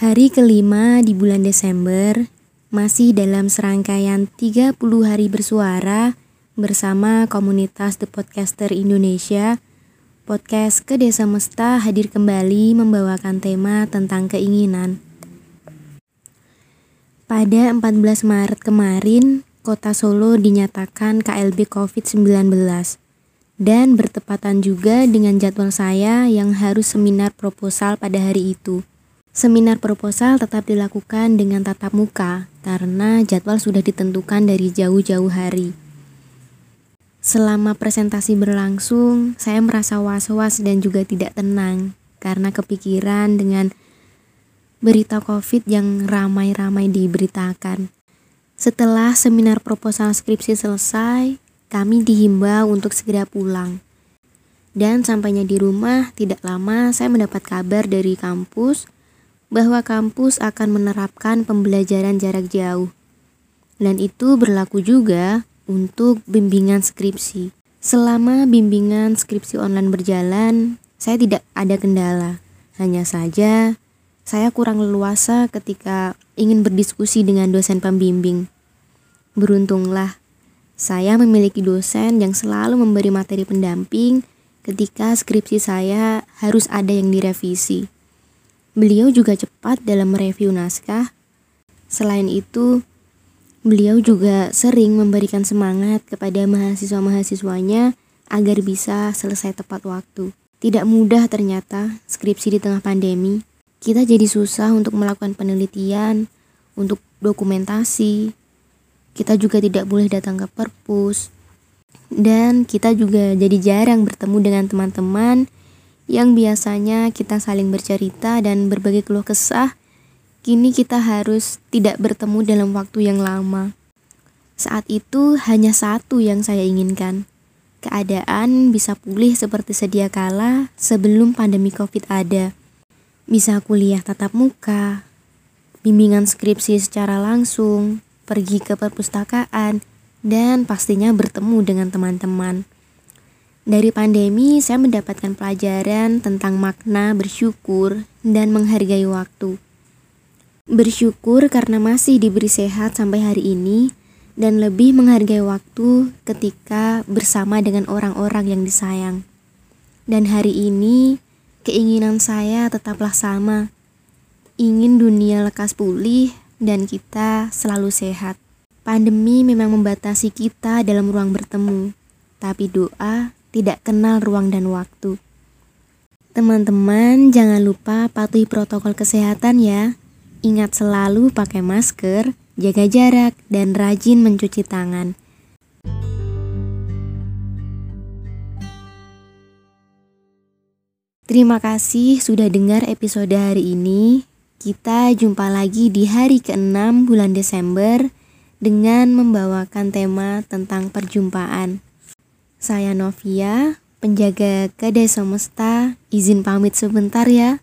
Hari kelima di bulan Desember, masih dalam serangkaian 30 hari bersuara bersama komunitas The Podcaster Indonesia, podcast ke Desa Mesta hadir kembali membawakan tema tentang keinginan. Pada 14 Maret kemarin, kota Solo dinyatakan KLB COVID-19 dan bertepatan juga dengan jadwal saya yang harus seminar proposal pada hari itu. Seminar proposal tetap dilakukan dengan tatap muka karena jadwal sudah ditentukan dari jauh-jauh hari. Selama presentasi berlangsung, saya merasa was-was dan juga tidak tenang karena kepikiran dengan berita COVID yang ramai-ramai diberitakan. Setelah seminar proposal skripsi selesai, kami dihimbau untuk segera pulang. Dan sampainya di rumah, tidak lama saya mendapat kabar dari kampus bahwa kampus akan menerapkan pembelajaran jarak jauh. Dan itu berlaku juga untuk bimbingan skripsi. Selama bimbingan skripsi online berjalan, saya tidak ada kendala. Hanya saja, saya kurang leluasa ketika ingin berdiskusi dengan dosen pembimbing. Beruntunglah, saya memiliki dosen yang selalu memberi materi pendamping ketika skripsi saya harus ada yang direvisi. Beliau juga cepat dalam mereview naskah. Selain itu, beliau juga sering memberikan semangat kepada mahasiswa-mahasiswanya agar bisa selesai tepat waktu. Tidak mudah ternyata skripsi di tengah pandemi. Kita jadi susah untuk melakukan penelitian, untuk dokumentasi. Kita juga tidak boleh datang ke perpus. Dan kita juga jadi jarang bertemu dengan teman-teman yang biasanya kita saling bercerita dan berbagi keluh kesah, kini kita harus tidak bertemu dalam waktu yang lama. Saat itu hanya satu yang saya inginkan. Keadaan bisa pulih seperti sedia kala sebelum pandemi Covid ada. Bisa kuliah tatap muka, bimbingan skripsi secara langsung, pergi ke perpustakaan, dan pastinya bertemu dengan teman-teman. Dari pandemi, saya mendapatkan pelajaran tentang makna bersyukur dan menghargai waktu. Bersyukur karena masih diberi sehat sampai hari ini, dan lebih menghargai waktu ketika bersama dengan orang-orang yang disayang. Dan hari ini, keinginan saya tetaplah sama: ingin dunia lekas pulih dan kita selalu sehat. Pandemi memang membatasi kita dalam ruang bertemu, tapi doa tidak kenal ruang dan waktu. Teman-teman, jangan lupa patuhi protokol kesehatan ya. Ingat selalu pakai masker, jaga jarak, dan rajin mencuci tangan. Terima kasih sudah dengar episode hari ini. Kita jumpa lagi di hari ke-6 bulan Desember dengan membawakan tema tentang perjumpaan. Saya Novia, penjaga kedai semesta, izin pamit sebentar ya.